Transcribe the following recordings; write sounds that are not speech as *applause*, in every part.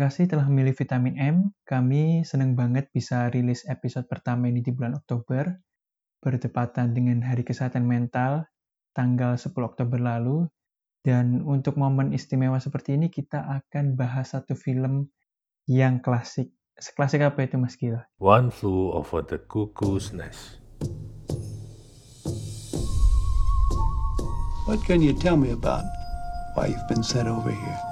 Terima kasih telah memilih Vitamin M. Kami senang banget bisa rilis episode pertama ini di bulan Oktober, bertepatan dengan Hari Kesehatan Mental, tanggal 10 Oktober lalu. Dan untuk momen istimewa seperti ini, kita akan bahas satu film yang klasik. Seklasik apa itu, Mas Gil? One Flew Over the Cuckoo's Nest. What can you tell me about why you've been sent over here?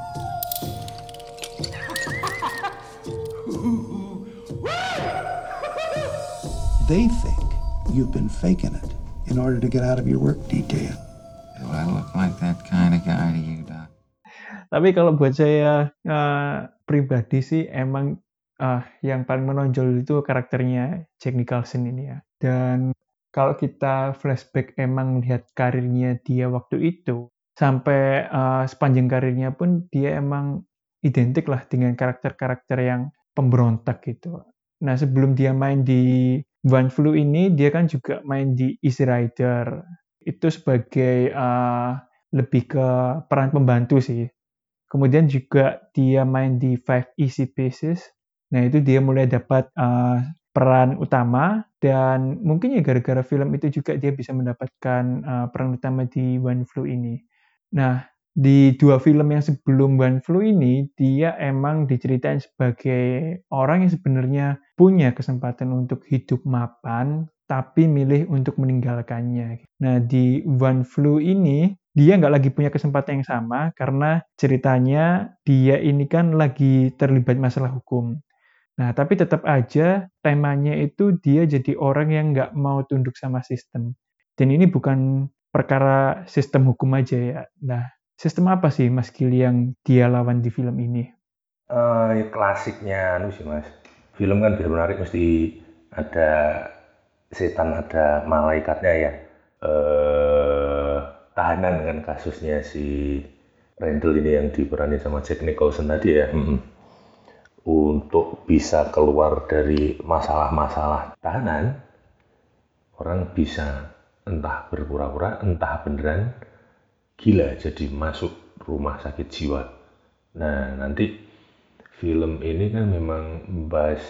They think you've been faking it in order to get out of your work detail. Do I look like that kind of guy to you, Doc? Tapi kalau buat saya uh, pribadi sih emang uh, yang paling menonjol itu karakternya Jack Nicholson ini ya. Dan kalau kita flashback emang melihat karirnya dia waktu itu, sampai uh, sepanjang karirnya pun dia emang identik lah dengan karakter-karakter yang pemberontak gitu. Nah sebelum dia main di One Flu ini, dia kan juga main di Easy Rider. Itu sebagai uh, lebih ke peran pembantu sih. Kemudian juga dia main di Five Easy Pieces. Nah itu dia mulai dapat uh, peran utama dan mungkin ya gara-gara film itu juga dia bisa mendapatkan uh, peran utama di One Flu ini. Nah di dua film yang sebelum One Flu ini dia emang diceritain sebagai orang yang sebenarnya punya kesempatan untuk hidup mapan tapi milih untuk meninggalkannya. Nah di One Flu ini dia nggak lagi punya kesempatan yang sama karena ceritanya dia ini kan lagi terlibat masalah hukum. Nah, tapi tetap aja temanya itu dia jadi orang yang nggak mau tunduk sama sistem. Dan ini bukan perkara sistem hukum aja ya. Nah, sistem apa sih Mas Gili yang dia lawan di film ini? Uh, klasiknya anu sih Mas. Film kan biar menarik mesti ada setan, ada malaikatnya ya. Uh, tahanan kan kasusnya si Randall ini yang diperani sama Jack Nicholson tadi ya. Hmm untuk bisa keluar dari masalah-masalah tahanan, orang bisa entah berpura-pura, entah beneran gila jadi masuk rumah sakit jiwa. Nah, nanti film ini kan memang membahas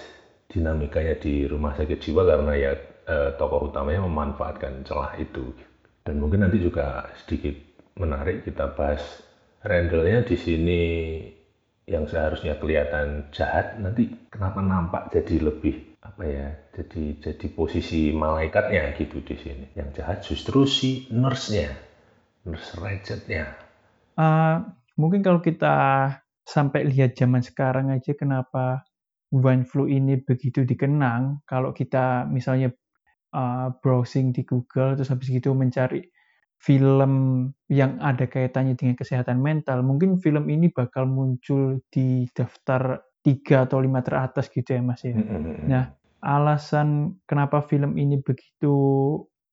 dinamikanya di rumah sakit jiwa karena ya eh, tokoh utamanya memanfaatkan celah itu. Dan mungkin nanti juga sedikit menarik kita bahas Randallnya di sini yang seharusnya kelihatan jahat nanti kenapa nampak jadi lebih apa ya jadi jadi posisi malaikatnya gitu di sini yang jahat justru si nurse-nya nurse Ratchet-nya uh, mungkin kalau kita sampai lihat zaman sekarang aja kenapa One Flu ini begitu dikenang kalau kita misalnya uh, browsing di Google terus habis itu mencari film yang ada kaitannya dengan kesehatan mental, mungkin film ini bakal muncul di daftar tiga atau lima teratas gitu ya Mas ya. Nah, alasan kenapa film ini begitu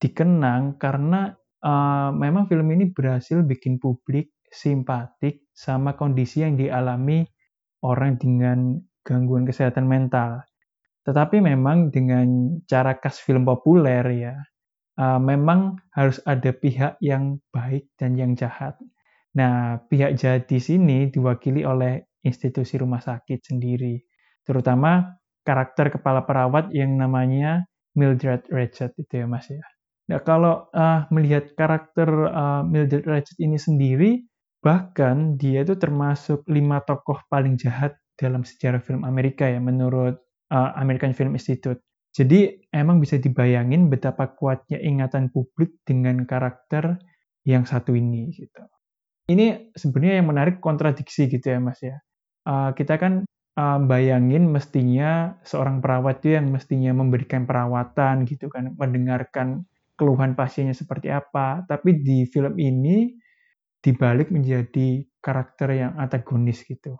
dikenang karena uh, memang film ini berhasil bikin publik simpatik sama kondisi yang dialami orang dengan gangguan kesehatan mental. Tetapi memang dengan cara khas film populer ya, uh, memang harus ada pihak yang baik dan yang jahat. Nah, pihak jahat di sini diwakili oleh institusi rumah sakit sendiri, terutama karakter kepala perawat yang namanya Mildred Ratchet itu ya Mas ya. Nah, kalau uh, melihat karakter uh, Mildred Ratchet ini sendiri, bahkan dia itu termasuk lima tokoh paling jahat dalam sejarah film Amerika ya menurut uh, American Film Institute. Jadi emang bisa dibayangin betapa kuatnya ingatan publik dengan karakter yang satu ini gitu. Ini sebenarnya yang menarik kontradiksi gitu ya Mas ya. Uh, kita kan uh, bayangin mestinya seorang perawat itu yang mestinya memberikan perawatan gitu kan, mendengarkan keluhan pasiennya seperti apa. Tapi di film ini dibalik menjadi karakter yang antagonis gitu.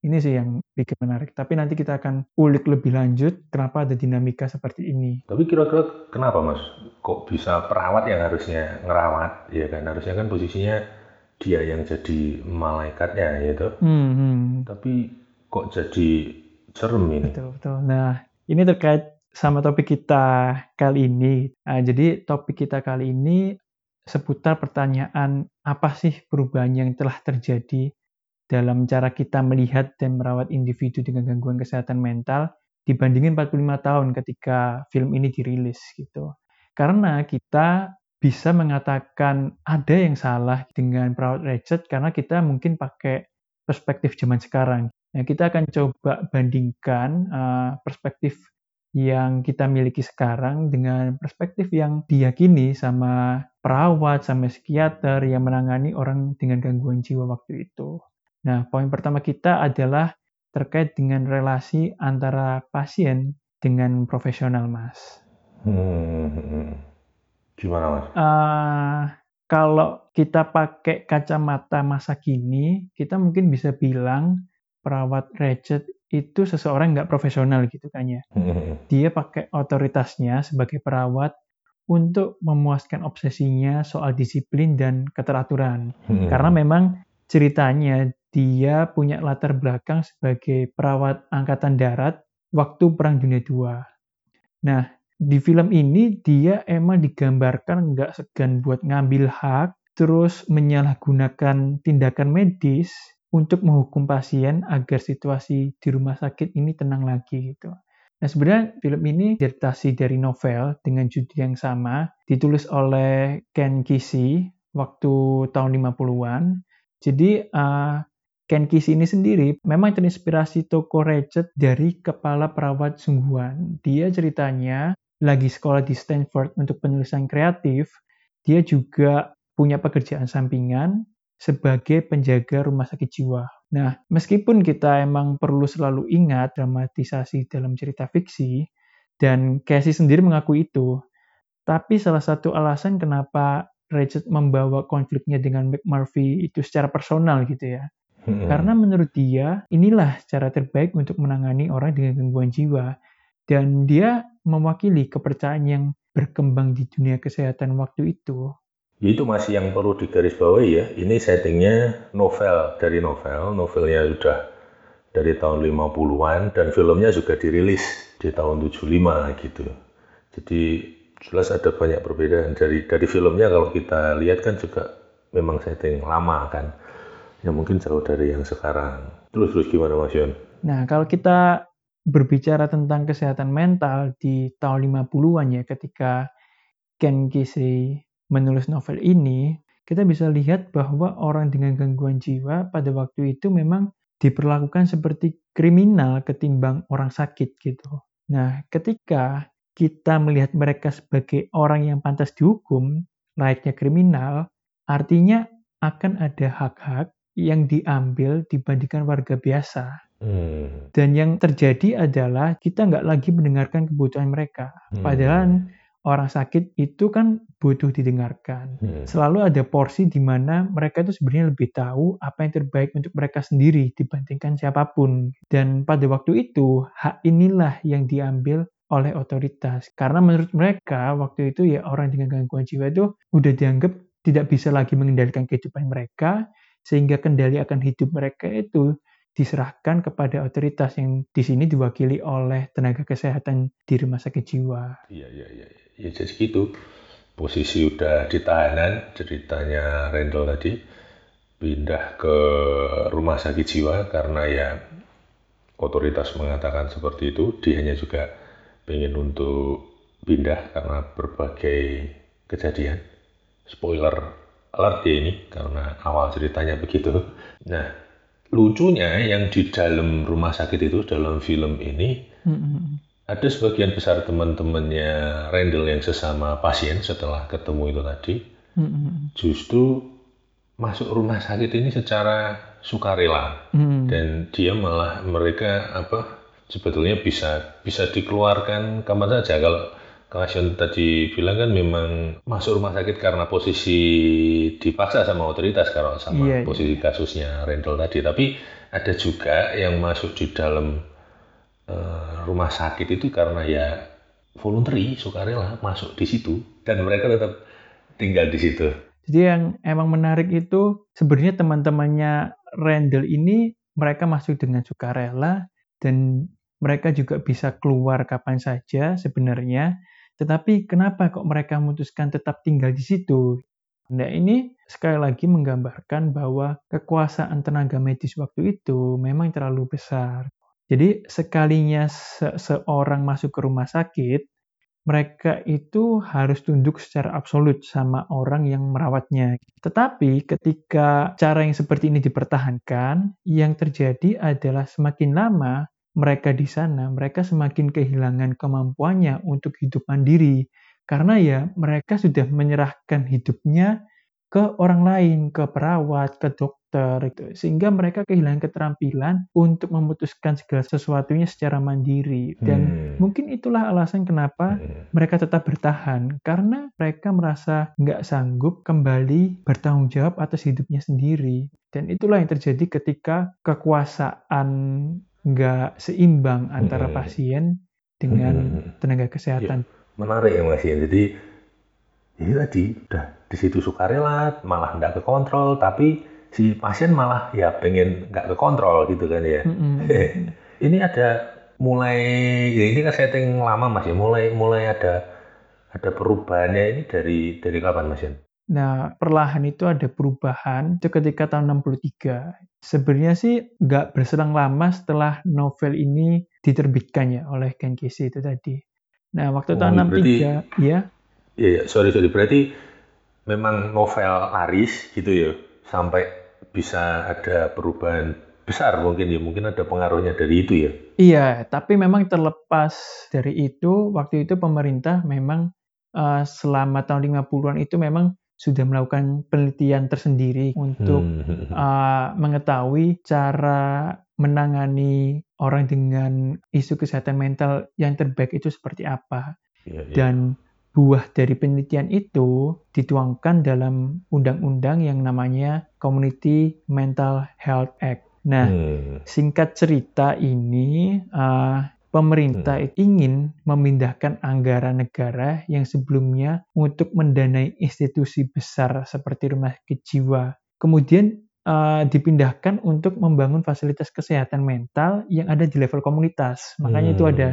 Ini sih yang bikin menarik. Tapi nanti kita akan ulik lebih lanjut kenapa ada dinamika seperti ini. Tapi kira-kira kenapa mas? Kok bisa perawat yang harusnya ngerawat? Ya kan harusnya kan posisinya dia yang jadi malaikatnya gitu. Hmm, hmm. Tapi kok jadi serem ini? Betul betul. Nah ini terkait sama topik kita kali ini. Nah, jadi topik kita kali ini seputar pertanyaan apa sih perubahan yang telah terjadi dalam cara kita melihat dan merawat individu dengan gangguan kesehatan mental dibandingin 45 tahun ketika film ini dirilis gitu. Karena kita bisa mengatakan ada yang salah dengan perawat Ratchet karena kita mungkin pakai perspektif zaman sekarang. Nah, kita akan coba bandingkan uh, perspektif yang kita miliki sekarang dengan perspektif yang diyakini sama perawat, sama psikiater yang menangani orang dengan gangguan jiwa waktu itu. Nah, poin pertama kita adalah terkait dengan relasi antara pasien dengan profesional, Mas. Hmm. Gimana, Mas? Uh, kalau kita pakai kacamata masa kini, kita mungkin bisa bilang perawat Ratchet itu seseorang nggak profesional gitu kan ya. Hmm. Dia pakai otoritasnya sebagai perawat untuk memuaskan obsesinya soal disiplin dan keteraturan. Hmm. Karena memang ceritanya dia punya latar belakang sebagai perawat angkatan darat waktu Perang Dunia II. Nah, di film ini dia emang digambarkan nggak segan buat ngambil hak, terus menyalahgunakan tindakan medis untuk menghukum pasien agar situasi di rumah sakit ini tenang lagi gitu. Nah sebenarnya film ini adaptasi dari novel dengan judul yang sama, ditulis oleh Ken Kesey waktu tahun 50-an. Jadi uh, Ken Kesey ini sendiri memang terinspirasi toko Ratchet dari kepala perawat sungguhan. Dia ceritanya lagi sekolah di Stanford untuk penulisan kreatif, dia juga punya pekerjaan sampingan sebagai penjaga rumah sakit jiwa. Nah, meskipun kita emang perlu selalu ingat dramatisasi dalam cerita fiksi, dan Casey sendiri mengaku itu, tapi salah satu alasan kenapa Ratchet membawa konfliknya dengan McMurphy itu secara personal gitu ya. Hmm. Karena menurut dia, inilah cara terbaik untuk menangani orang dengan gangguan jiwa. Dan dia mewakili kepercayaan yang berkembang di dunia kesehatan waktu itu. Ya, itu masih yang perlu digarisbawahi ya. Ini settingnya novel dari novel. Novelnya sudah dari tahun 50-an dan filmnya juga dirilis di tahun 75 gitu. Jadi jelas ada banyak perbedaan dari dari filmnya kalau kita lihat kan juga memang setting lama kan. Ya mungkin jauh dari yang sekarang. Terus terus gimana Mas Yon? Nah, kalau kita berbicara tentang kesehatan mental di tahun 50-an ya ketika Ken Kesey menulis novel ini, kita bisa lihat bahwa orang dengan gangguan jiwa pada waktu itu memang diperlakukan seperti kriminal ketimbang orang sakit gitu. Nah, ketika kita melihat mereka sebagai orang yang pantas dihukum, layaknya kriminal, artinya akan ada hak-hak yang diambil dibandingkan warga biasa. Hmm. Dan yang terjadi adalah kita nggak lagi mendengarkan kebutuhan mereka. Hmm. Padahal orang sakit itu kan butuh didengarkan. Hmm. Selalu ada porsi di mana mereka itu sebenarnya lebih tahu apa yang terbaik untuk mereka sendiri dibandingkan siapa pun. Dan pada waktu itu, hak inilah yang diambil oleh otoritas. Karena menurut mereka, waktu itu ya orang dengan gangguan jiwa itu udah dianggap tidak bisa lagi mengendalikan kehidupan mereka, sehingga kendali akan hidup mereka itu diserahkan kepada otoritas yang di sini diwakili oleh tenaga kesehatan di rumah sakit jiwa. Iya, iya, iya. Ya, jadi gitu. Posisi udah di tahanan, ceritanya Randall tadi, pindah ke rumah sakit jiwa karena ya otoritas mengatakan seperti itu. Dia hanya juga pengen untuk pindah karena berbagai kejadian. Spoiler alert ya ini, karena awal ceritanya begitu. Nah, lucunya yang di dalam rumah sakit itu dalam film ini Mm-mm. ada sebagian besar teman-temannya Randall yang sesama pasien setelah ketemu itu tadi Mm-mm. justru masuk rumah sakit ini secara sukarela Mm. dan dia malah mereka apa sebetulnya bisa bisa dikeluarkan kapan saja kalau Kasion tadi bilang kan memang masuk rumah sakit karena posisi dipaksa sama otoritas kalau sama Iya, iya. posisi kasusnya Randall tadi. Tapi ada juga yang masuk di dalam eh, rumah sakit itu karena ya voluntary, sukarela masuk di situ dan mereka tetap tinggal di situ. Jadi yang emang menarik itu sebenarnya teman-temannya Randall ini mereka masuk dengan sukarela dan mereka juga bisa keluar kapan saja sebenarnya. Tetapi kenapa kok mereka memutuskan tetap tinggal di situ? Nah ini sekali lagi menggambarkan bahwa kekuasaan tenaga medis waktu itu memang terlalu besar. Jadi sekalinya se seorang masuk ke rumah sakit, mereka itu harus tunduk secara absolut sama orang yang merawatnya. Tetapi ketika cara yang seperti ini dipertahankan, yang terjadi adalah semakin lama mereka di sana, mereka semakin kehilangan kemampuannya untuk hidup mandiri. Karena ya mereka sudah menyerahkan hidupnya ke orang lain, ke perawat, ke dokter, gitu. sehingga mereka kehilangan keterampilan untuk memutuskan segala sesuatunya secara mandiri. Dan hmm. mungkin itulah alasan kenapa hmm. mereka tetap bertahan, karena mereka merasa nggak sanggup kembali bertanggung jawab atas hidupnya sendiri. Dan itulah yang terjadi ketika kekuasaan nggak seimbang antara hmm. pasien dengan hmm. tenaga kesehatan. Ya, menarik ya Mas ya. Jadi ini tadi udah di situ sukarela malah nggak ke kontrol tapi si pasien malah ya pengen nggak ke kontrol gitu kan ya. Hmm. *laughs* ini ada mulai ya ini kan setting lama Mas ya. Mulai mulai ada ada perubahannya ini dari dari kapan Mas ya? Nah, perlahan itu ada perubahan itu ketika tahun 63. Sebenarnya sih nggak berselang lama setelah novel ini diterbitkan ya oleh Ken Kesey itu tadi. Nah, waktu oh, tahun 63, berarti, ya. Iya, iya, sorry, sorry. Berarti memang novel laris gitu ya, sampai bisa ada perubahan besar mungkin ya, mungkin ada pengaruhnya dari itu ya. Iya, tapi memang terlepas dari itu, waktu itu pemerintah memang uh, selama tahun 50-an itu memang sudah melakukan penelitian tersendiri untuk hmm. uh, mengetahui cara menangani orang dengan isu kesehatan mental yang terbaik itu seperti apa. Yeah, yeah. Dan buah dari penelitian itu dituangkan dalam undang-undang yang namanya Community Mental Health Act. Nah, hmm. singkat cerita ini uh, pemerintah hmm. ingin memindahkan anggaran negara yang sebelumnya untuk mendanai institusi besar seperti rumah sakit jiwa. Kemudian uh, dipindahkan untuk membangun fasilitas kesehatan mental yang ada di level komunitas. Makanya hmm. itu ada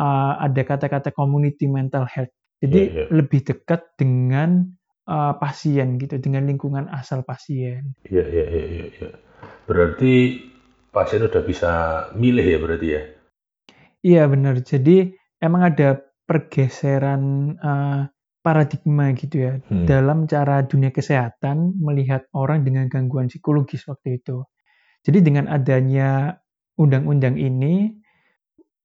uh, ada kata-kata community mental health. Jadi yeah, yeah. lebih dekat dengan uh, pasien gitu, dengan lingkungan asal pasien. Iya, iya, iya, iya. Berarti pasien udah bisa milih ya berarti ya? Iya benar. Jadi emang ada pergeseran uh, paradigma gitu ya hmm. dalam cara dunia kesehatan melihat orang dengan gangguan psikologis waktu itu. Jadi dengan adanya undang-undang ini,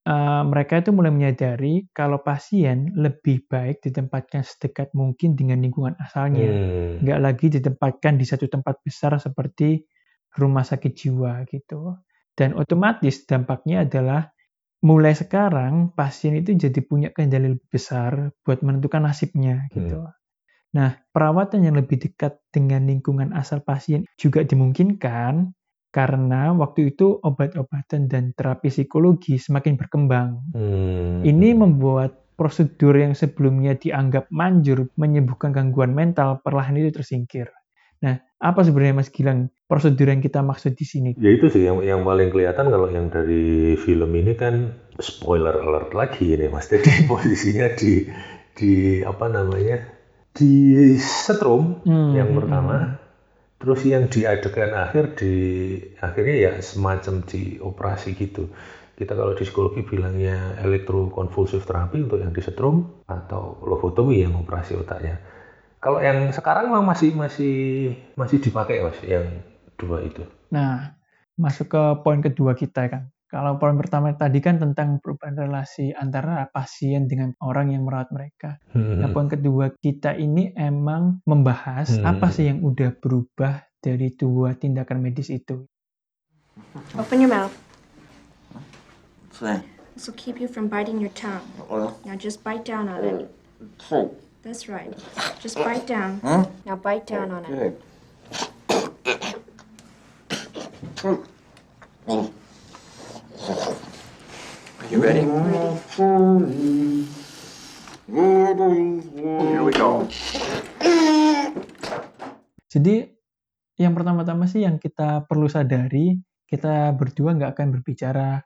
uh, mereka itu mulai menyadari kalau pasien lebih baik ditempatkan sedekat mungkin dengan lingkungan asalnya, hmm. nggak lagi ditempatkan di satu tempat besar seperti rumah sakit jiwa gitu. Dan otomatis dampaknya adalah mulai sekarang pasien itu jadi punya kendali lebih besar buat menentukan nasibnya gitu. Hmm. Nah, perawatan yang lebih dekat dengan lingkungan asal pasien juga dimungkinkan karena waktu itu obat-obatan dan terapi psikologi semakin berkembang. Hmm. Ini membuat prosedur yang sebelumnya dianggap manjur menyembuhkan gangguan mental perlahan itu tersingkir. Nah, apa sebenarnya Mas Gilang prosedur yang kita maksud di sini? Ya itu sih yang yang paling kelihatan kalau yang dari film ini kan spoiler alert lagi ini Mas. Jadi *laughs* posisinya di di apa namanya? di setrum hmm. yang pertama. Hmm. Terus yang di adegan akhir di akhirnya ya semacam di operasi gitu. Kita kalau di psikologi bilangnya elektrokonvulsif terapi untuk yang di setrum atau lobotomi yang operasi otaknya kalau yang sekarang memang masih masih masih dipakai mas yang dua itu. Nah, masuk ke poin kedua kita kan. Kalau poin pertama tadi kan tentang perubahan relasi antara pasien dengan orang yang merawat mereka. Hmm. Nah, poin kedua kita ini emang membahas hmm. apa sih yang udah berubah dari dua tindakan medis itu. Open your mouth. This will keep you from biting your tongue. Now just bite down on it. That's right. Just bite down. Huh? Now bite down on it. Are you ready? Here we go. Jadi yang pertama-tama sih yang kita perlu sadari, kita berdua nggak akan berbicara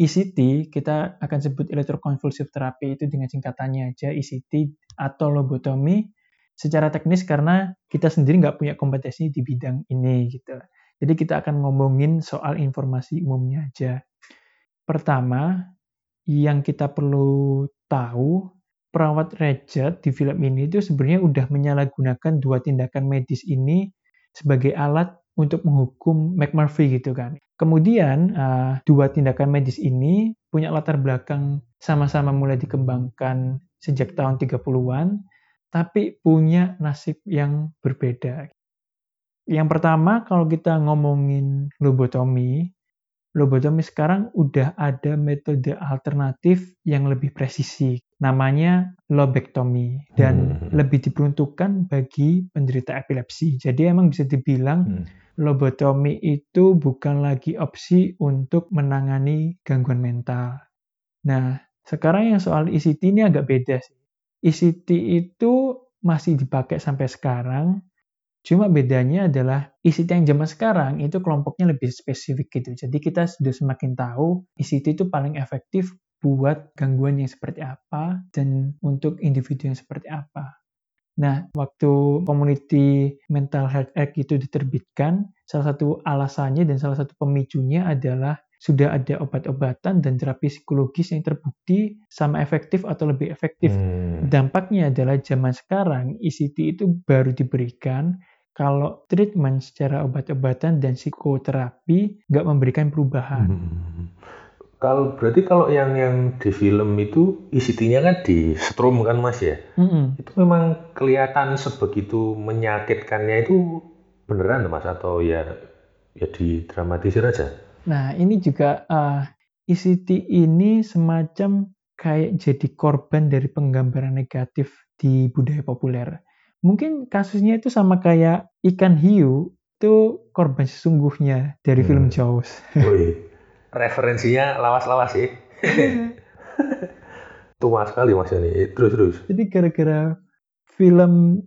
ECT, kita akan sebut electroconvulsive therapy itu dengan singkatannya aja ECT atau lobotomi secara teknis karena kita sendiri nggak punya kompetensi di bidang ini gitu. Jadi kita akan ngomongin soal informasi umumnya aja. Pertama, yang kita perlu tahu, perawat Richard di film ini itu sebenarnya udah menyalahgunakan dua tindakan medis ini sebagai alat untuk menghukum McMurphy gitu kan. Kemudian uh, dua tindakan medis ini punya latar belakang sama-sama mulai dikembangkan sejak tahun 30-an, tapi punya nasib yang berbeda. Yang pertama, kalau kita ngomongin lobotomi, lobotomi sekarang udah ada metode alternatif yang lebih presisi. Namanya lobektomi dan hmm. lebih diperuntukkan bagi penderita epilepsi. Jadi emang bisa dibilang hmm. Lobotomi itu bukan lagi opsi untuk menangani gangguan mental. Nah, sekarang yang soal ECT ini agak beda sih. ECT itu masih dipakai sampai sekarang, Cuma bedanya adalah ICT yang zaman sekarang itu kelompoknya lebih spesifik gitu. Jadi kita sudah semakin tahu ICT itu paling efektif buat gangguan yang seperti apa dan untuk individu yang seperti apa. Nah, waktu Community Mental Health Act itu diterbitkan, salah satu alasannya dan salah satu pemicunya adalah sudah ada obat-obatan dan terapi psikologis yang terbukti sama efektif atau lebih efektif. Hmm. Dampaknya adalah zaman sekarang ICT itu baru diberikan kalau treatment secara obat-obatan dan psikoterapi nggak memberikan perubahan. Hmm. Kalau berarti kalau yang yang di film itu ICT-nya kan di strum kan mas ya, hmm. itu memang kelihatan sebegitu menyakitkannya itu beneran mas atau ya ya didramatisir aja? Nah ini juga uh, eh, ICT ini semacam kayak jadi korban dari penggambaran negatif di budaya populer Mungkin kasusnya itu sama kayak ikan hiu itu korban sesungguhnya dari hmm. film Jaws. Wih, *laughs* referensinya lawas-lawas sih. *laughs* Tua sekali mas ini. Terus terus. Jadi gara-gara film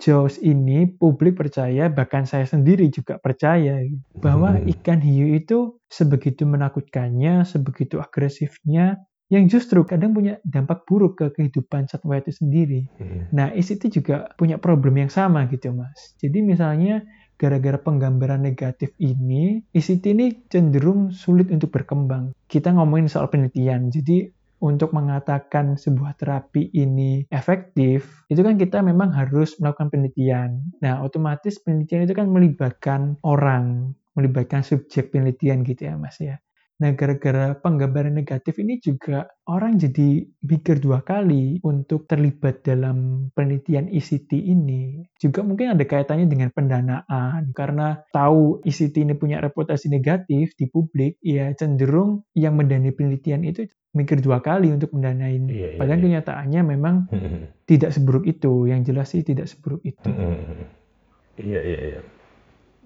Jaws ini publik percaya bahkan saya sendiri juga percaya bahwa hmm. ikan hiu itu sebegitu menakutkannya, sebegitu agresifnya yang justru kadang punya dampak buruk ke kehidupan satwa itu sendiri. Hmm. Nah, itu juga punya problem yang sama gitu, Mas. Jadi misalnya gara-gara penggambaran negatif ini, ICT ini cenderung sulit untuk berkembang. Kita ngomongin soal penelitian, jadi untuk mengatakan sebuah terapi ini efektif, itu kan kita memang harus melakukan penelitian. Nah, otomatis penelitian itu kan melibatkan orang, melibatkan subjek penelitian gitu ya, Mas ya. Nah, gara-gara penggambaran negatif ini juga orang jadi mikir dua kali untuk terlibat dalam penelitian ICT ini. Juga mungkin ada kaitannya dengan pendanaan. Karena tahu ICT ini punya reputasi negatif di publik, ya cenderung yang mendanai penelitian itu mikir dua kali untuk mendanain. Iya, iya, Padahal iya. kenyataannya memang *laughs* tidak seburuk itu. Yang jelas sih tidak seburuk itu. *laughs* Iya, iya, iya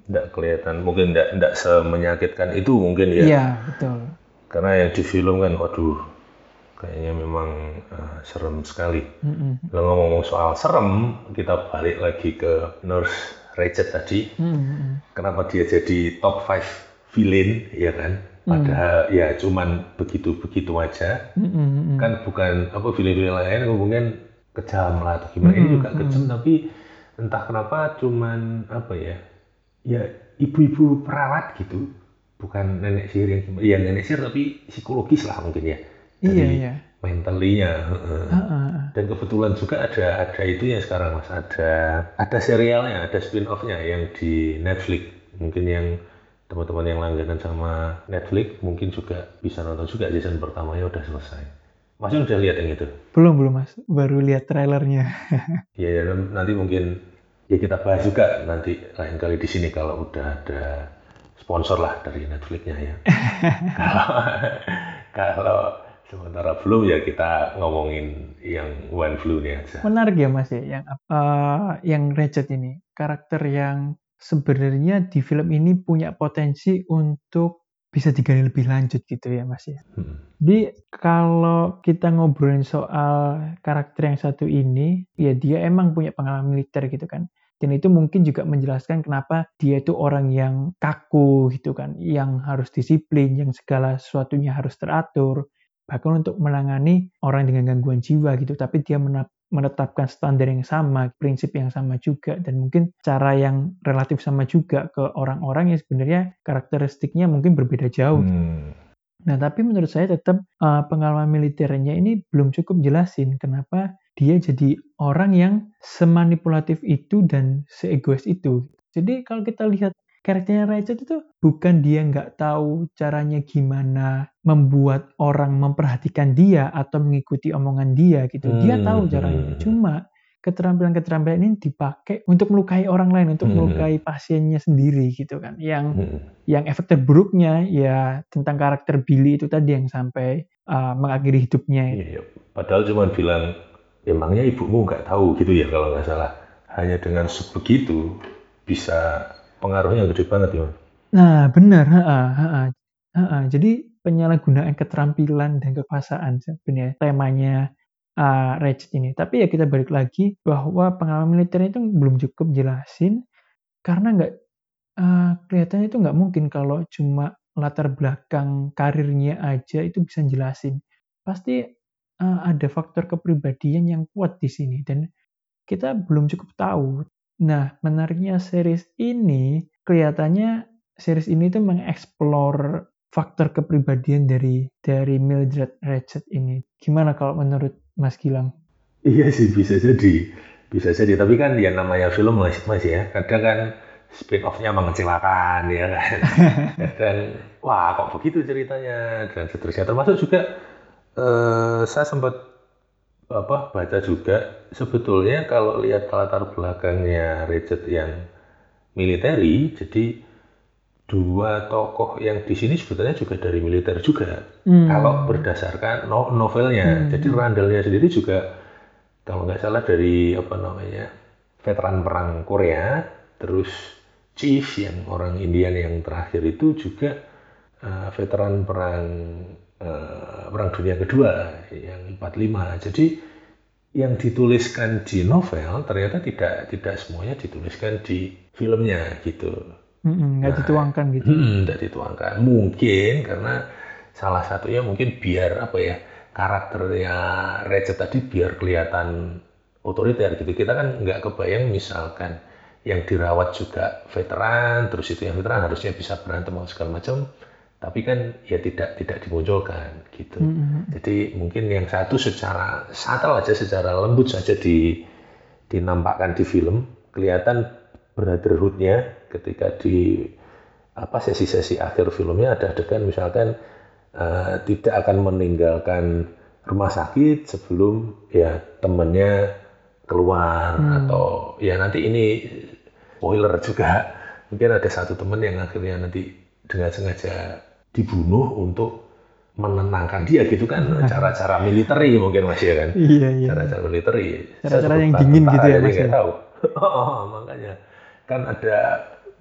tidak kelihatan mungkin tidak tidak semenyakitkan itu mungkin ya iya betul karena yang di film kan waduh kayaknya memang uh, serem sekali mm-hmm. kalau ngomong soal serem kita balik lagi ke Nurse Ratched tadi mm-hmm. kenapa dia jadi top 5 villain ya kan padahal mm. ya cuman begitu-begitu aja mm-hmm. kan bukan apa villain-villain lain mungkin kejam lah atau gimana mm-hmm. ini juga kejam tapi entah kenapa cuman apa ya ya ibu-ibu perawat gitu bukan nenek sihir yang ya nenek sihir tapi psikologis lah mungkin ya. Dari iya iya. mentalinya uh, uh, dan kebetulan juga ada ada itu ya sekarang mas. Ada ada serialnya ada spin offnya yang di Netflix. Mungkin yang teman-teman yang langganan sama Netflix mungkin juga bisa nonton juga season pertamanya udah selesai. Masih udah lihat yang itu? Belum belum mas. Baru lihat trailernya. *laughs* Ya, ya nanti mungkin ya kita bahas juga nanti lain kali di sini kalau udah ada sponsor lah dari Netflixnya ya. *laughs* kalau, kalau sementara belum ya kita ngomongin yang One Flu nih aja. Menarik ya Mas ya, yang uh, yang Ratchet ini karakter yang sebenarnya di film ini punya potensi untuk bisa digali lebih lanjut gitu ya Mas ya. Hmm. Jadi kalau kita ngobrolin soal karakter yang satu ini, ya dia emang punya pengalaman militer gitu kan. Dan itu mungkin juga menjelaskan kenapa dia itu orang yang kaku gitu kan, yang harus disiplin, yang segala sesuatunya harus teratur. Bahkan untuk menangani orang dengan gangguan jiwa gitu, tapi dia menetapkan standar yang sama, prinsip yang sama juga, dan mungkin cara yang relatif sama juga ke orang-orang yang sebenarnya karakteristiknya mungkin berbeda jauh. Hmm. Nah, tapi menurut saya tetap uh, pengalaman militernya ini belum cukup jelasin kenapa dia jadi orang yang semanipulatif itu dan seegois itu. Jadi kalau kita lihat karakternya Ratchet itu bukan dia nggak tahu caranya gimana membuat orang memperhatikan dia atau mengikuti omongan dia gitu. Dia Hmm, tahu caranya. hmm. Cuma keterampilan-keterampilan ini dipakai untuk melukai orang lain, untuk Hmm. melukai pasiennya sendiri gitu kan. Yang Hmm. yang efek terburuknya ya tentang karakter Billy itu tadi yang sampai uh, mengakhiri hidupnya. Iya, padahal cuma bilang emangnya ibumu nggak tahu gitu ya kalau nggak salah. Hanya dengan sebegitu bisa pengaruhnya gede banget ya. Nah, benar, heeh, heeh, heeh. Jadi penyalahgunaan keterampilan dan kekuasaan sebenarnya temanya uh, Ratchet ini. Tapi ya kita balik lagi bahwa pengalaman militer itu belum cukup jelasin karena nggak uh, kelihatannya itu nggak mungkin kalau cuma latar belakang karirnya aja itu bisa jelasin. Pasti uh, ada faktor kepribadian yang kuat di sini dan kita belum cukup tahu. Nah, menariknya series ini kelihatannya series ini tuh mengeksplor faktor kepribadian dari dari Mildred Ratchet ini. Gimana kalau menurut Mas Gilang? Iya sih bisa jadi, bisa jadi. Tapi kan ya namanya film mas, mas ya. Kadang kan spin off-nya mengecewakan ya kan. *laughs* Dan wah kok begitu ceritanya dan seterusnya. Termasuk juga eh, saya sempat apa baca juga sebetulnya kalau lihat latar belakangnya Ratchet yang militeri, jadi dua tokoh yang di sini sebetulnya juga dari militer juga. Hmm. Kalau berdasarkan no- novelnya, Hmm. jadi Randallnya sendiri juga kalau nggak salah dari apa namanya veteran perang Korea, terus Chief yang orang Indian yang terakhir itu juga eh, veteran perang eh, perang dunia kedua yang 45. Jadi yang dituliskan di novel ternyata tidak tidak semuanya dituliskan di filmnya gitu. Nggak Nah, dituangkan gitu. Tidak dituangkan. Mungkin karena salah satunya mungkin biar apa ya karakternya Ratchet tadi biar kelihatan otoriter gitu. Kita kan nggak kebayang misalkan yang dirawat juga veteran, terus itu yang veteran harusnya bisa berantem atau segala macam. Tapi kan ya tidak tidak dimunculkan gitu. Mm-mm. Jadi mungkin yang satu secara subtle aja, secara lembut saja di, dinampakkan di film, kelihatan brotherhood-nya ketika di apa sesi-sesi akhir filmnya ada adegan misalkan eh, tidak akan meninggalkan rumah sakit sebelum ya temannya keluar atau ya nanti ini spoiler juga mungkin ada satu teman yang akhirnya nanti dengan sengaja dibunuh untuk menenangkan dia gitu kan cara-cara militeri mungkin mas ya kan Iya, iya. cara-cara militeri Cara-cara yang dingin gitu ya, Mas, ya? tahu *laughs* Oh, makanya kan ada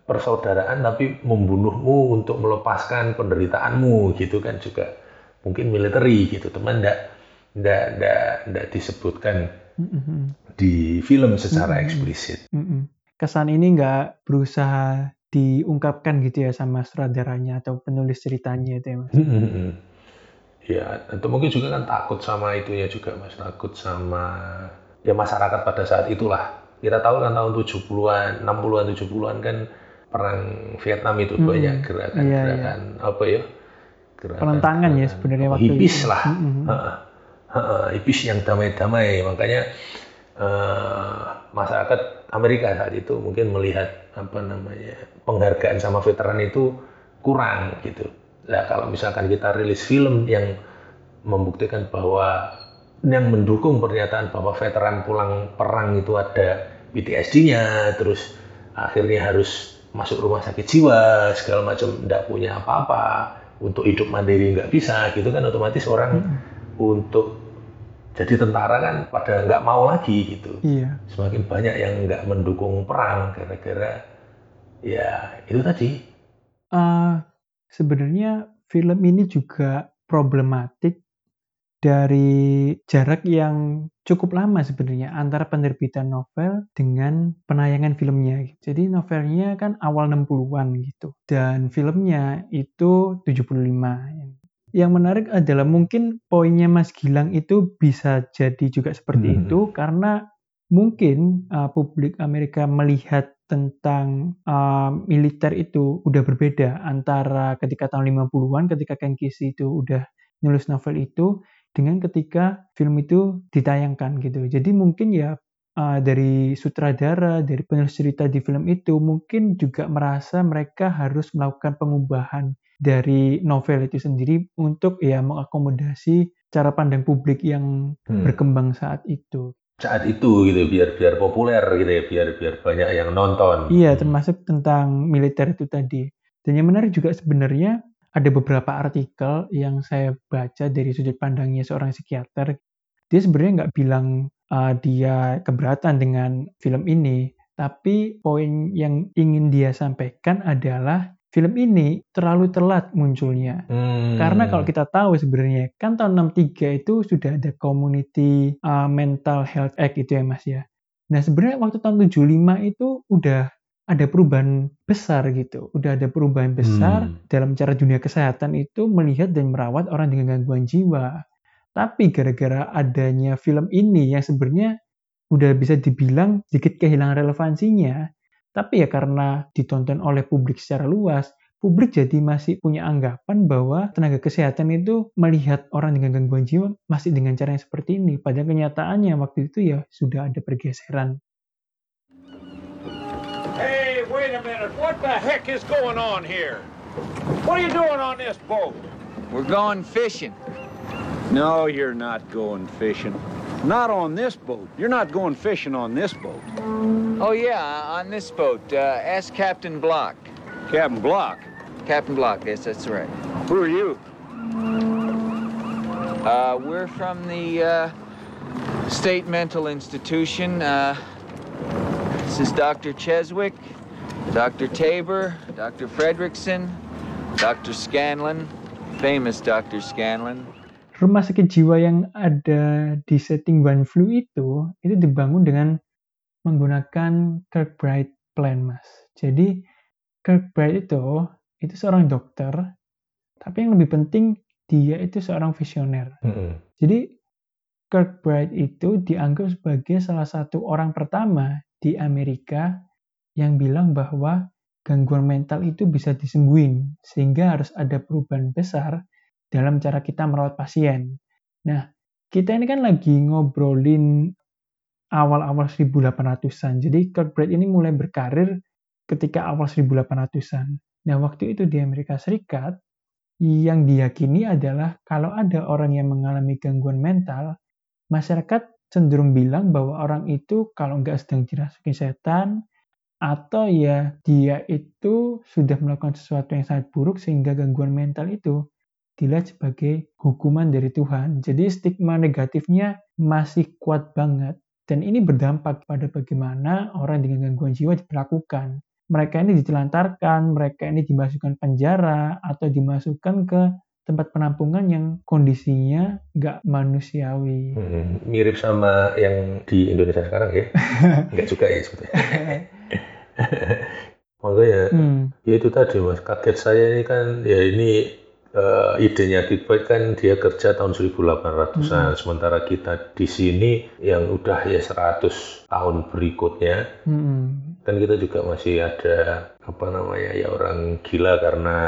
persaudaraan tapi membunuhmu untuk melepaskan penderitaanmu gitu kan juga mungkin militeri gitu teman ndak ndak ndak ndak disebutkan Mm-mm. di film secara Mm-mm. eksplisit Mm-mm. Kesan ini nggak berusaha diungkapkan gitu ya sama sutradaranya atau penulis ceritanya itu ya, Mas. ya atau mungkin juga kan takut sama itunya juga mas takut sama ya masyarakat pada saat itulah kita tahu kan tahun 70-an 60-an 70-an kan perang Vietnam itu Mm-mm. banyak Iya, gerakan-gerakan apa ya gerakan Penentangan ya sebenarnya waktu hipis itu. lah Mm-mm. Heeh. Heeh, hipis yang damai-damai makanya eh, masyarakat Amerika saat itu mungkin melihat apa namanya penghargaan sama veteran itu kurang gitu. Nah kalau misalkan kita rilis film yang membuktikan bahwa yang mendukung pernyataan bahwa veteran pulang perang itu ada PTSD-nya, terus akhirnya harus masuk rumah sakit jiwa segala macam, tidak punya apa-apa, untuk hidup mandiri nggak bisa, gitu kan otomatis orang untuk jadi tentara kan pada nggak mau lagi gitu Iya. semakin banyak yang nggak mendukung perang gara-gara ya itu tadi Eh, sebenarnya film ini juga problematik dari jarak yang cukup lama sebenarnya antara penerbitan novel dengan penayangan filmnya. Jadi novelnya kan awal 60-an gitu dan filmnya itu 75. Yang menarik adalah mungkin poinnya Mas Gilang itu bisa jadi juga seperti Hmm. itu karena mungkin uh, publik Amerika melihat tentang uh, militer itu udah berbeda antara ketika tahun 50-an ketika Ken Kesey itu udah nulis novel itu dengan ketika film itu ditayangkan gitu. Jadi mungkin ya uh, dari sutradara, dari penulis cerita di film itu mungkin juga merasa mereka harus melakukan pengubahan dari novel itu sendiri untuk ya mengakomodasi cara pandang publik yang Hmm. berkembang saat itu. Saat itu gitu biar biar populer gitu ya, biar biar banyak yang nonton. Iya, termasuk tentang militer itu tadi. Dan yang menarik juga sebenarnya ada beberapa artikel yang saya baca dari sudut pandangnya seorang psikiater. Dia sebenarnya nggak bilang uh, dia keberatan dengan film ini, tapi poin yang ingin dia sampaikan adalah film ini terlalu telat munculnya. Hmm. Karena kalau kita tahu sebenarnya kan tahun 63 itu sudah ada Community uh, Mental Health Act itu ya Mas ya. Nah sebenarnya waktu tahun 75 itu udah ada perubahan besar gitu. Udah ada perubahan besar Hmm. dalam cara dunia kesehatan itu melihat dan merawat orang dengan gangguan jiwa. Tapi gara-gara adanya film ini yang sebenarnya udah bisa dibilang sedikit kehilangan relevansinya. Tapi ya karena ditonton oleh publik secara luas, publik jadi masih punya anggapan bahwa tenaga kesehatan itu melihat orang dengan gangguan jiwa masih dengan cara yang seperti ini. Padahal kenyataannya waktu itu ya sudah ada pergeseran. Hey, wait a minute. What the heck is going on here? What are you doing on this boat? We're going fishing. No, you're not going fishing. Not on this boat. You're not going fishing on this boat. Oh, yeah, on this boat. Uh, ask Captain Block. Captain Block. Captain Block, yes, that's right. Who are you? Uh, we're from the uh, State Mental Institution. Uh, this is Dr. Cheswick, Dr. Tabor, Dr. Fredrickson, Dr. Scanlon, famous Dr. Scanlon. Rumah sakit jiwa yang ada di setting One Flu itu, itu dibangun dengan menggunakan Kirkbride plan, Mas. Jadi, Kirkbride itu, itu seorang dokter, tapi yang lebih penting, dia itu seorang visioner. Hmm. Jadi, Kirkbride itu dianggap sebagai salah satu orang pertama di Amerika yang bilang bahwa gangguan mental itu bisa disembuhin, sehingga harus ada perubahan besar dalam cara kita merawat pasien. Nah, kita ini kan lagi ngobrolin awal-awal 1800-an. Jadi Kirkbride ini mulai berkarir ketika awal 1800-an. Nah, waktu itu di Amerika Serikat, yang diyakini adalah kalau ada orang yang mengalami gangguan mental, masyarakat cenderung bilang bahwa orang itu kalau nggak sedang dirasuki setan, atau ya dia itu sudah melakukan sesuatu yang sangat buruk sehingga gangguan mental itu dilihat sebagai hukuman dari Tuhan. Jadi stigma negatifnya masih kuat banget. Dan ini berdampak pada bagaimana orang dengan gangguan jiwa diperlakukan. Mereka ini ditelantarkan, mereka ini dimasukkan penjara, atau dimasukkan ke tempat penampungan yang kondisinya nggak manusiawi. Hmm, mirip sama yang di Indonesia sekarang ya. *laughs* Enggak juga ya sebetulnya. *laughs* Makanya Hmm, ya itu tadi mas kaget saya ini kan ya ini eh, idenya Kitbait kan dia kerja tahun 1800-an sementara kita di sini yang udah ya 100 tahun berikutnya. Hmm, kan kita juga masih ada apa namanya ya orang gila karena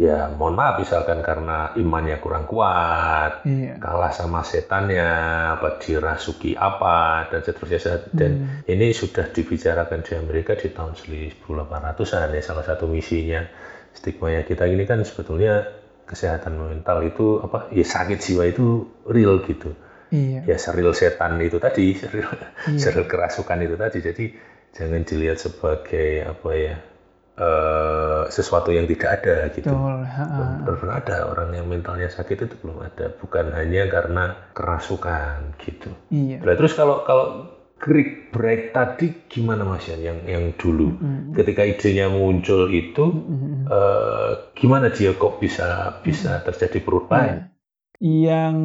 ya mohon maaf misalkan karena imannya kurang kuat iya. kalah sama setannya apa dirasuki apa dan seterusnya. Dan ini sudah dibicarakan di Amerika di tahun 1800-an ya salah satu misinya stigmanya kita. Ini kan sebetulnya kesehatan mental itu apa ya sakit jiwa itu real gitu Iya. ya seril setan itu tadi seril, Iya. seril kerasukan itu tadi jadi jangan dilihat sebagai apa ya eh, sesuatu yang tidak ada gitu belum ada orang yang mentalnya sakit itu belum ada bukan hanya karena kerasukan gitu Iya. Nah, terus kalau kalau Greek break tadi gimana Mas Yan yang yang dulu Mm-mm. ketika idenya muncul itu Mm-mm. eh, gimana dia kok bisa bisa terjadi perubahan Iya. Yang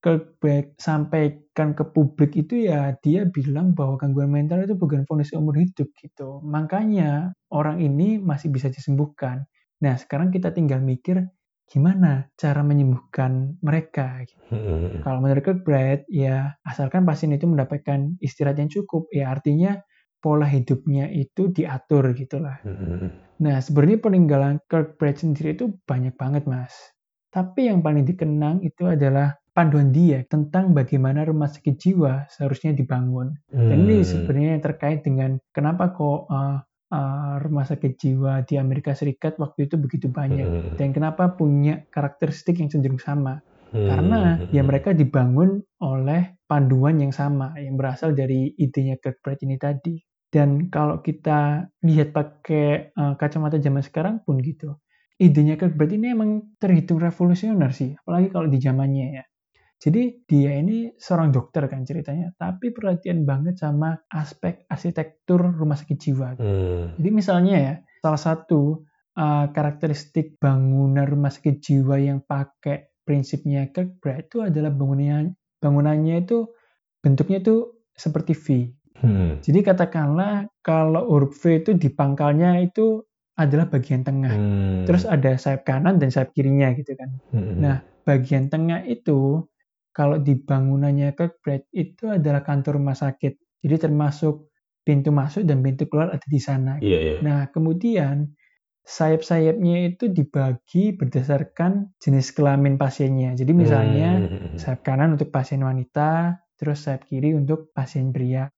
Kirkbride sampaikan ke publik itu ya dia bilang bahwa gangguan mental itu bukan vonis umur hidup gitu. Makanya orang ini masih bisa disembuhkan. Nah sekarang kita tinggal mikir gimana cara menyembuhkan mereka. Hmm. Kalau menurut Kirkbride, ya asalkan pasien itu mendapatkan istirahat yang cukup, ya artinya pola hidupnya itu diatur gitulah. Hmm. Nah, sebenarnya peninggalan Kirkbride sendiri itu banyak banget, Mas. Tapi yang paling dikenang itu adalah panduan dia tentang bagaimana rumah sakit jiwa seharusnya dibangun. Dan ini Hmm. sebenarnya terkait dengan kenapa kok uh, uh, rumah sakit jiwa di Amerika Serikat waktu itu begitu banyak Hmm. dan kenapa punya karakteristik yang cenderung sama. Hmm. Karena ya mereka dibangun oleh panduan yang sama yang berasal dari idenya Kirkbride ini tadi. Dan kalau kita lihat pakai uh, kacamata zaman sekarang pun gitu. Idenya Kirkbride ini emang terhitung revolusioner sih, apalagi kalau di zamannya ya. Jadi dia ini seorang dokter kan ceritanya, tapi perhatian banget sama aspek arsitektur rumah sakit jiwa. Hmm. Jadi misalnya ya, salah satu uh, karakteristik bangunan rumah sakit jiwa yang pakai prinsipnya Kirkbride itu adalah bangunannya bangunannya itu bentuknya itu seperti V. Hmm. Jadi katakanlah kalau huruf V itu di pangkalnya itu adalah bagian tengah. Hmm. Terus ada sayap kanan dan sayap kirinya gitu kan. Hmm. Nah, bagian tengah itu kalau di bangunannya Kirkbride itu adalah kantor rumah sakit. Jadi termasuk pintu masuk dan pintu keluar ada di sana. Iya, iya. Nah, kemudian sayap-sayapnya itu dibagi berdasarkan jenis kelamin pasiennya. Jadi misalnya Hmm. sayap kanan untuk pasien wanita, terus sayap kiri untuk pasien pria.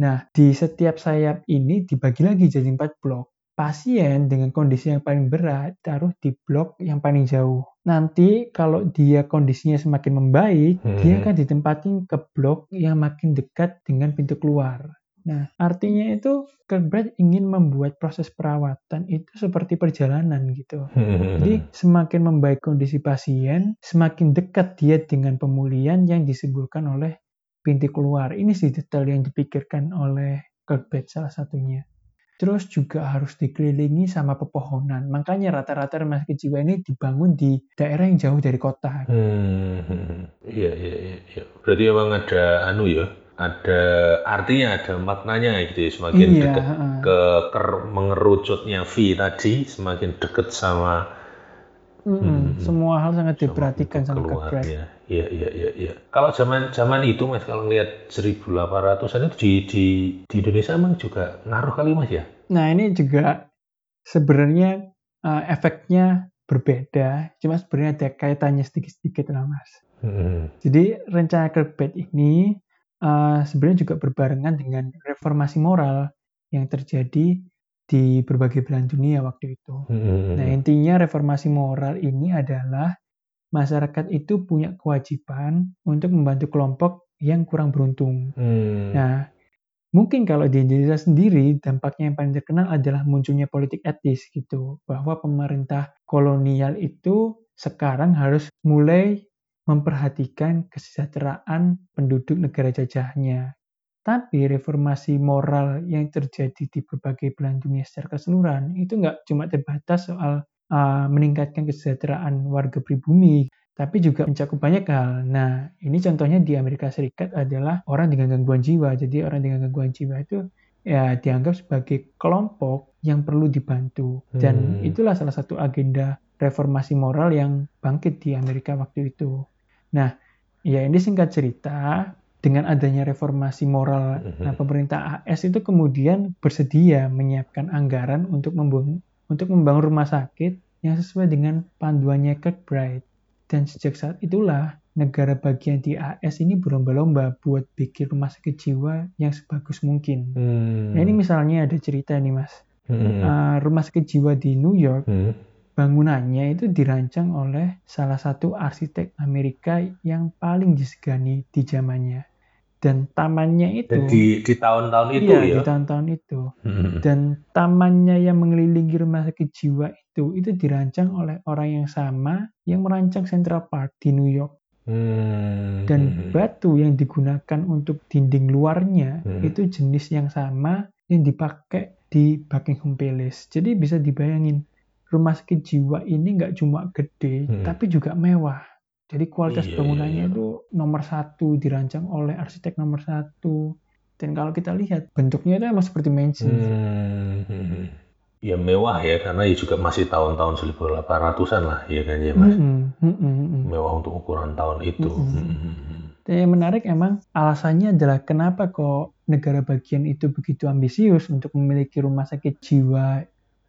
Nah, di setiap sayap ini dibagi lagi jadi empat blok. Pasien dengan kondisi yang paling berat taruh di blok yang paling jauh. Nanti kalau dia kondisinya semakin membaik, Hmm. dia akan ditempatin ke blok yang makin dekat dengan pintu keluar. Nah, artinya itu Kirkbride ingin membuat proses perawatan itu seperti perjalanan gitu. Hmm. Jadi semakin membaik kondisi pasien, semakin dekat dia dengan pemulihan yang disebutkan oleh pintu keluar. Ini sih detail yang dipikirkan oleh Kirkbride salah satunya. Terus juga harus dikelilingi sama pepohonan. Makanya rata-rata rumah sakit jiwa ini dibangun di daerah yang jauh dari kota. Hmm, iya, iya, iya, iya. Berarti memang ada anu ya, ada artinya, ada maknanya gitu ya. Semakin Iya, dekat heeh. ke ker- mengerucutnya V tadi, semakin dekat sama Mm-mm. Hmm. Semua hal sangat sama diperhatikan sama ya. Iya, iya, iya, iya. Kalau zaman zaman itu Mas, kalau ngelihat 1800-an itu di di di Indonesia emang juga ngaruh kali Mas ya? Nah, ini juga sebenarnya uh, efeknya berbeda, cuma sebenarnya ada kaitannya sedikit-sedikit lah, Mas. Hmm. Jadi rencana Kirkbride ini uh, sebenarnya juga berbarengan dengan reformasi moral yang terjadi di berbagai belahan dunia waktu itu. Hmm. Nah, intinya reformasi moral ini adalah masyarakat itu punya kewajiban untuk membantu kelompok yang kurang beruntung. Hmm. Nah, mungkin kalau di Indonesia sendiri dampaknya yang paling terkenal adalah munculnya politik etis gitu, bahwa pemerintah kolonial itu sekarang harus mulai memperhatikan kesejahteraan penduduk negara jajahnya. Tapi reformasi moral yang terjadi di berbagai belahan dunia secara keseluruhan itu nggak cuma terbatas soal uh, meningkatkan kesejahteraan warga pribumi, tapi juga mencakup banyak hal. Nah, ini contohnya di Amerika Serikat adalah orang dengan gangguan jiwa. Jadi orang dengan gangguan jiwa itu ya dianggap sebagai kelompok yang perlu dibantu. Dan Hmm. itulah salah satu agenda reformasi moral yang bangkit di Amerika waktu itu. Nah, ya ini singkat cerita, dengan adanya reformasi moral, Mhm. nah pemerintah AS itu kemudian bersedia menyiapkan anggaran untuk membangun untuk membangun rumah sakit yang sesuai dengan panduannya Kirkbride. Dan sejak saat itulah negara bagian di AS ini berlomba-lomba buat bikin rumah sakit jiwa yang sebagus mungkin. Hmm. Nah ini misalnya ada cerita nih mas, Hmm. Uh, rumah sakit jiwa di New York Hmm. bangunannya itu dirancang oleh salah satu arsitek Amerika yang paling disegani di zamannya. Dan tamannya itu, di di tahun-tahun itu iya ya. di tahun-tahun itu. Hmm. Dan tamannya yang mengelilingi rumah sakit jiwa itu, itu dirancang oleh orang yang sama yang merancang Central Park di New York. Hmm. Dan batu yang digunakan untuk dinding luarnya Hmm. itu jenis yang sama yang dipakai di Buckingham Palace. Jadi bisa dibayangin rumah sakit jiwa ini nggak cuma gede, Hmm. tapi juga mewah. Jadi kualitas Iya, bangunannya iya. itu nomor satu, dirancang oleh arsitek nomor satu. Dan kalau kita lihat bentuknya itu emang seperti mansion. Hmm. *laughs* ya mewah ya karena ya juga masih tahun-tahun 1800-an lah ya kan ya Mas. Mm-mm, mm-mm, mm-mm. Mewah untuk ukuran tahun itu. Mm-mm. Mm-mm. Dan yang menarik emang alasannya adalah kenapa kok negara bagian itu begitu ambisius untuk memiliki rumah sakit jiwa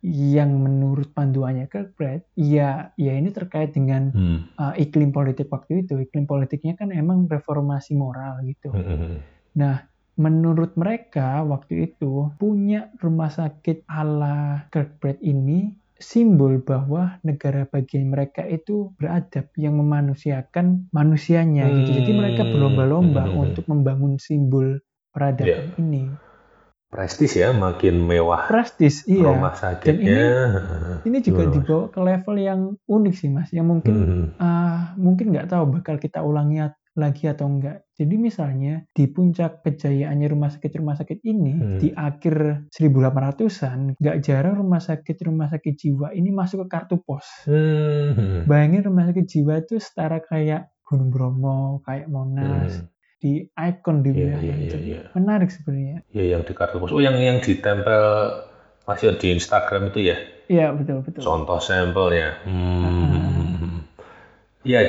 yang menurut panduannya Kirkbride, ya, ya ini terkait dengan Hmm. uh, iklim politik waktu itu. Iklim politiknya kan emang reformasi moral gitu. Mm-mm. Nah, menurut mereka waktu itu punya rumah sakit ala Kirkbride ini simbol bahwa negara bagian mereka itu beradab yang memanusiakan manusianya gitu. Jadi mereka Hmm. berlomba-lomba Hmm. untuk membangun simbol peradaban ini. Prestis ya, makin mewah Prestis, iya. rumah sakitnya. Ini juga Gimana, Mas? dibawa ke level yang unik sih mas, yang mungkin Hmm. ah, mungkin nggak tahu bakal kita ulangi lagi atau enggak. Jadi misalnya di puncak kejayaannya rumah sakit-rumah sakit ini Hmm. di akhir 1800-an nggak jarang rumah sakit-rumah sakit jiwa ini masuk ke kartu pos. Hmm. Bayangin rumah sakit jiwa itu setara kayak Gunung Bromo, kayak Monas, Hmm. Di ikon di Iya, wilayah iya, itu. iya, iya. Menarik sebenarnya. Ya yang di kartu pos. Oh yang yang ditempel masih di Instagram itu ya. Iya betul betul. Contoh sampelnya. Hmm. Ya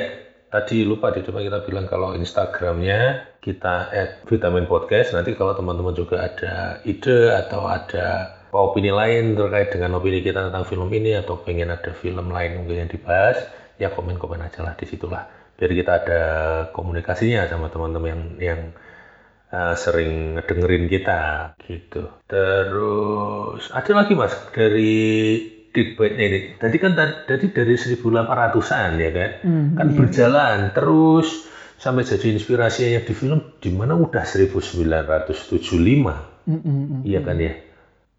tadi lupa di depan kita bilang kalau Instagramnya kita add vitamin podcast. Nanti kalau teman-teman juga ada ide atau ada opini lain terkait dengan opini kita tentang film ini atau pengen ada film lain mungkin yang dibahas, ya komen-komen aja lah di situlah. Biar kita ada komunikasinya sama teman-teman yang yang uh, sering dengerin kita gitu. Terus ada lagi mas dari Digbite ini. Tadi kan ta- tadi dari 1800-an ya kan, Hmm, kan iya. berjalan terus sampai jadi inspirasi yang di film di mana udah 1975 Mm, mm, mm. iya kan ya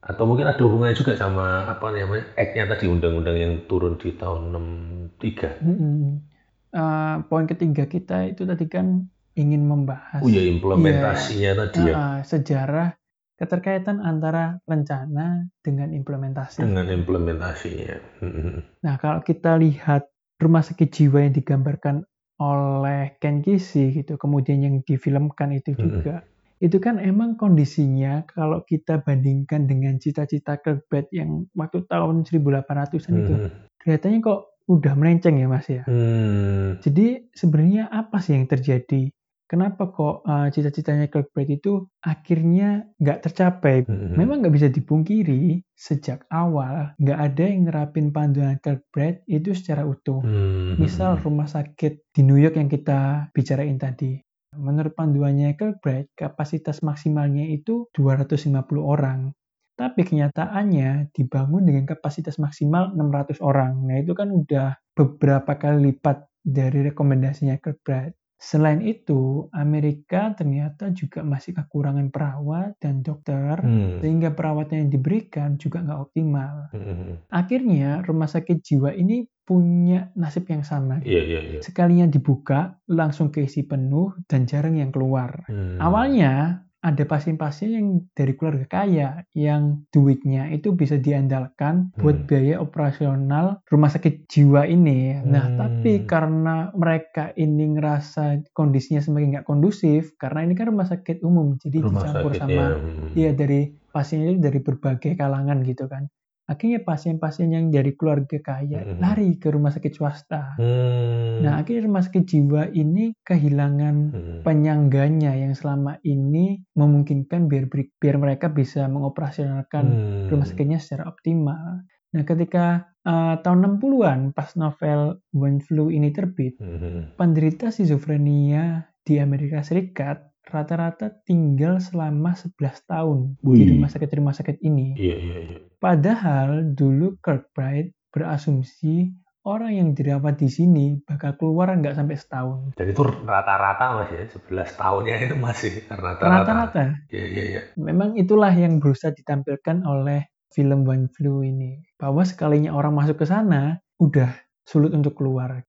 atau mungkin ada hubungannya juga sama apa namanya act-nya tadi undang-undang yang turun di tahun 63 Mm-mm. Uh, poin ketiga kita itu tadi kan ingin membahas oh ya implementasinya tadi ya uh, sejarah keterkaitan antara rencana dengan implementasi. dengan implementasinya Mm-mm. Nah, kalau kita lihat rumah sakit jiwa yang digambarkan oleh Ken Kesey gitu, kemudian yang difilmkan itu Mm-mm. juga, itu kan emang kondisinya kalau kita bandingkan dengan cita-cita Kirkbride yang waktu tahun 1800-an itu, Mm-mm. kelihatannya kok udah melenceng ya Mas ya. Hmm. Jadi sebenarnya apa sih yang terjadi? Kenapa kok uh, cita-citanya Kirkbride itu akhirnya nggak tercapai? Mm-mm. Memang nggak bisa dipungkiri sejak awal nggak ada yang nerapin panduan Kirkbride itu secara utuh. Hmm. Misal rumah sakit di New York yang kita bicarain tadi. Menurut panduannya Kirkbride, kapasitas maksimalnya itu 250 orang. Tapi kenyataannya dibangun dengan kapasitas maksimal 600 orang. Nah itu kan udah beberapa kali lipat dari rekomendasinya Kirkbride. Selain itu, Amerika ternyata juga masih kekurangan perawat dan dokter, Hmm. sehingga perawatan yang diberikan juga nggak optimal. Hmm. Akhirnya, rumah sakit jiwa ini punya nasib yang sama. Iya, iya, iya. Sekalinya dibuka, langsung keisi penuh dan jarang yang keluar. Hmm. Awalnya ada pasien-pasien yang dari keluarga kaya yang duitnya itu bisa diandalkan buat Hmm. biaya operasional rumah sakit jiwa ini. Nah, Hmm. tapi karena mereka ini ngerasa kondisinya semakin nggak kondusif, karena ini kan rumah sakit umum, jadi rumah dicampur sakitnya. sama Hmm. Iya dari pasiennya dari berbagai kalangan gitu kan. Akhirnya pasien-pasien yang dari keluarga kaya Mhm. lari ke rumah sakit swasta. Hmm. Nah akhirnya rumah sakit jiwa ini kehilangan Hmm. penyangganya yang selama ini memungkinkan biar biar mereka bisa mengoperasionalkan Hmm. rumah sakitnya secara optimal. Nah ketika uh, tahun 60-an pas novel When Flu ini terbit, Hmm. penderita schizofrenia di Amerika Serikat rata-rata tinggal selama 11 tahun di Wih. rumah sakit-rumah sakit ini. Iya, iya, iya. Padahal dulu Kirkbride berasumsi orang yang dirawat di sini bakal keluar nggak sampai setahun. Dan itu rata-rata mas ya, 11 tahunnya itu masih rata-rata. Rata-rata. Iya, iya, iya. Memang itulah yang berusaha ditampilkan oleh film One Flu ini. Bahwa sekalinya orang masuk ke sana, udah sulit untuk keluar.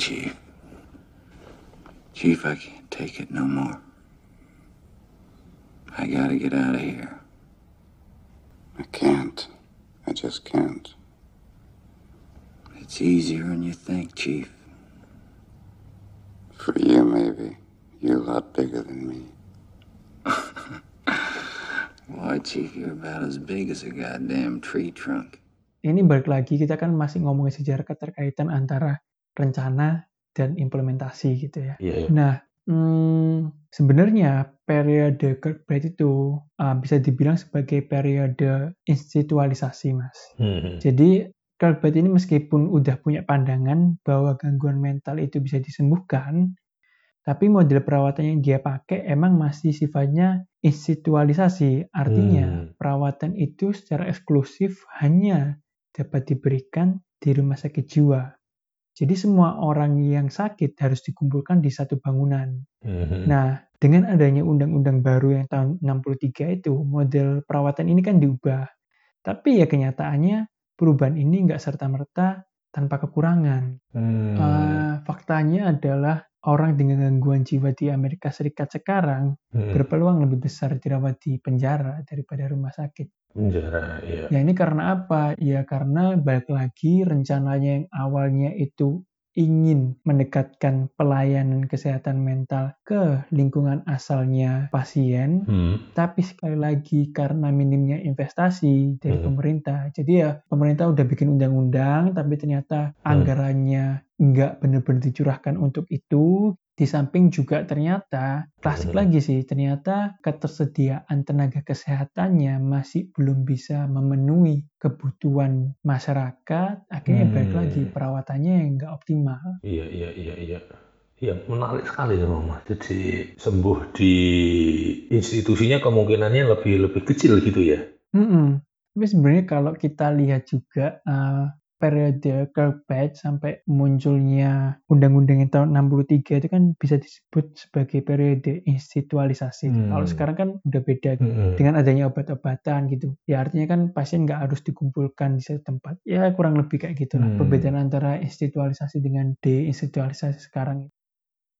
Chief. Chief, I can't take it no more. I gotta get out of here. I can't. I just can't. It's easier than you think, Chief. For you, maybe. You're a lot bigger than me. *laughs* Why, Chief, you're about as big as a goddamn tree trunk. Ini balik lagi kita kan masih ngomongin sejarah keterkaitan antara rencana dan implementasi gitu ya. Iya, iya. Nah, hmm, sebenarnya periode Kirkbride itu uh, bisa dibilang sebagai periode institualisasi, Mas. Hmm. Jadi Kirkbride ini meskipun udah punya pandangan bahwa gangguan mental itu bisa disembuhkan, tapi model perawatan yang dia pakai emang masih sifatnya institualisasi. Artinya Hmm. perawatan itu secara eksklusif hanya dapat diberikan di rumah sakit jiwa. Jadi semua orang yang sakit harus dikumpulkan di satu bangunan. Hmm. Nah, dengan adanya undang-undang baru yang tahun 63 itu, model perawatan ini kan diubah. Tapi ya kenyataannya perubahan ini nggak serta-merta tanpa kekurangan. Hmm. Eh, faktanya adalah orang dengan gangguan jiwa di Amerika Serikat sekarang Hmm. berpeluang lebih besar dirawat di penjara daripada rumah sakit. Penjara, iya. Ya ini karena apa? Ya karena balik lagi rencananya yang awalnya itu ingin mendekatkan pelayanan kesehatan mental ke lingkungan asalnya pasien, Hmm. tapi sekali lagi karena minimnya investasi dari Hmm. pemerintah. Jadi ya pemerintah udah bikin undang-undang, tapi ternyata anggarannya nggak benar-benar dicurahkan untuk itu. Di samping juga ternyata klasik Hmm. lagi sih, ternyata ketersediaan tenaga kesehatannya masih belum bisa memenuhi kebutuhan masyarakat. Akhirnya balik Hmm. lagi perawatannya yang nggak optimal. Iya, iya, iya, iya. Iya, menarik sekali ya, Mas. Jadi sembuh di institusinya kemungkinannya lebih lebih kecil gitu ya. Mm-mm. Tapi sebenarnya kalau kita lihat juga uh, periode Kirkbride sampai munculnya undang-undang yang tahun 63 itu kan bisa disebut sebagai periode institualisasi. Hmm. Kalau sekarang kan udah beda Hmm. dengan adanya obat-obatan gitu. Ya artinya kan pasien nggak harus dikumpulkan di satu tempat. Ya kurang lebih kayak gitulah Hmm. perbedaan antara institualisasi dengan deinstitualisasi sekarang.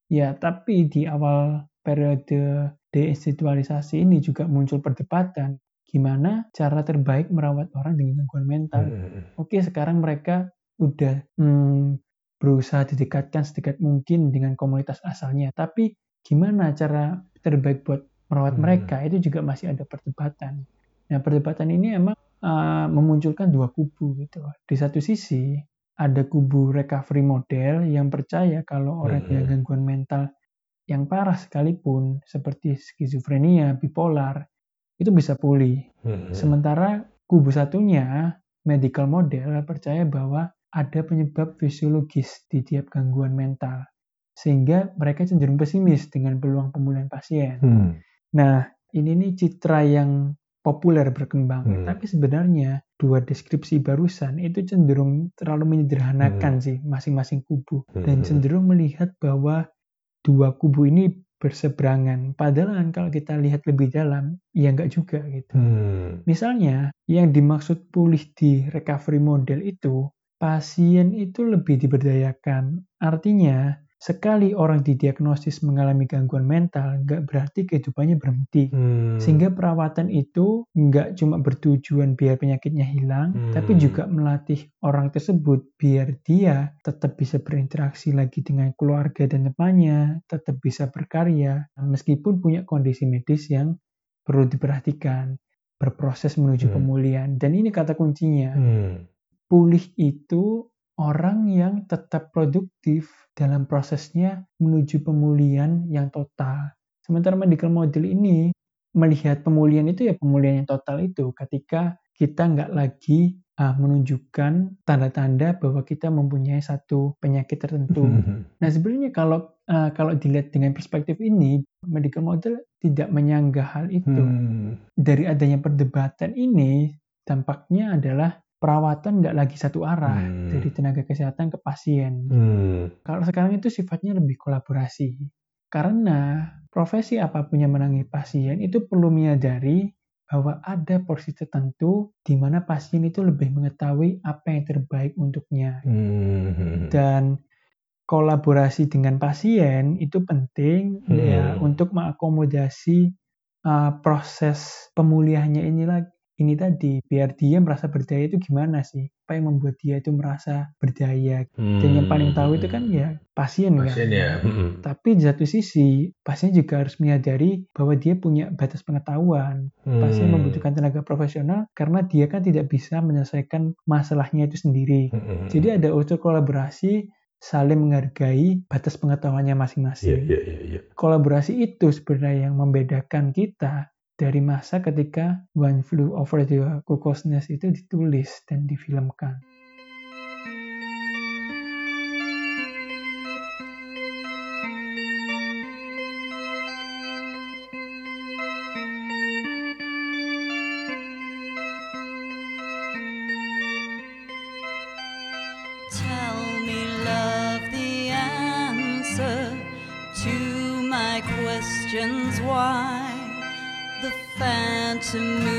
Ya tapi di awal periode deinstitualisasi ini juga muncul perdebatan gimana cara terbaik merawat orang dengan gangguan mental. Hmm. Oke sekarang mereka udah hmm, berusaha didekatkan sedekat mungkin dengan komunitas asalnya. Tapi gimana cara terbaik buat merawat Hmm. mereka itu juga masih ada perdebatan. Nah perdebatan ini emang uh, memunculkan dua kubu gitu. Di satu sisi ada kubu recovery model yang percaya kalau orang Hmm. dengan gangguan mental yang parah sekalipun seperti skizofrenia, bipolar itu bisa pulih. Hmm. Sementara kubu satunya, medical model, percaya bahwa ada penyebab fisiologis di tiap gangguan mental. Sehingga mereka cenderung pesimis dengan peluang pemulihan pasien. Hmm. Nah, ini nih citra yang populer berkembang. Hmm. Tapi sebenarnya dua deskripsi barusan itu cenderung terlalu menyederhanakan sih masing-masing kubu. Dan Hmm. cenderung melihat bahwa dua kubu ini berseberangan. Padahal kan kalau kita lihat lebih dalam, ya nggak juga gitu. Hmm. Misalnya, yang dimaksud pulih di recovery model itu, pasien itu lebih diberdayakan. Artinya, sekali orang didiagnosis mengalami gangguan mental, nggak berarti kehidupannya berhenti. Hmm. Sehingga perawatan itu nggak cuma bertujuan biar penyakitnya hilang, Hmm. tapi juga melatih orang tersebut biar dia tetap bisa berinteraksi lagi dengan keluarga dan temannya, tetap bisa berkarya, meskipun punya kondisi medis yang perlu diperhatikan, berproses menuju Hmm. pemulihan. Dan ini kata kuncinya, Hmm. pulih itu orang yang tetap produktif dalam prosesnya menuju pemulihan yang total. Sementara medical model ini melihat pemulihan itu ya pemulihan yang total itu ketika kita nggak lagi ah, menunjukkan tanda-tanda bahwa kita mempunyai satu penyakit tertentu. *laughs* Nah sebenarnya kalau ah, kalau dilihat dengan perspektif ini, medical model tidak menyanggah hal itu Hmm. dari adanya perdebatan ini dampaknya adalah perawatan nggak lagi satu arah Hmm. dari tenaga kesehatan ke pasien. Hmm. Kalau sekarang itu sifatnya lebih kolaborasi. Karena profesi apa pun yang menangani pasien itu perlu menyadari bahwa ada porsi tertentu di mana pasien itu lebih mengetahui apa yang terbaik untuknya. Hmm. Dan kolaborasi dengan pasien itu penting Hmm. ya untuk mengakomodasi uh, proses pemulihannya ini lagi ini tadi biar dia merasa berdaya itu gimana sih apa yang membuat dia itu merasa berdaya Hmm. dan yang paling tahu itu kan ya pasien, pasien kan ya. Mm-mm. tapi di satu sisi pasien juga harus menyadari bahwa dia punya batas pengetahuan pasien Hmm. membutuhkan tenaga profesional karena dia kan tidak bisa menyelesaikan masalahnya itu sendiri Mm-mm. jadi ada unsur kolaborasi saling menghargai batas pengetahuannya masing-masing iya, iya, iya. kolaborasi itu sebenarnya yang membedakan kita dari masa ketika One Flew Over the Cuckoo's Nest itu ditulis dan difilmkan. to me.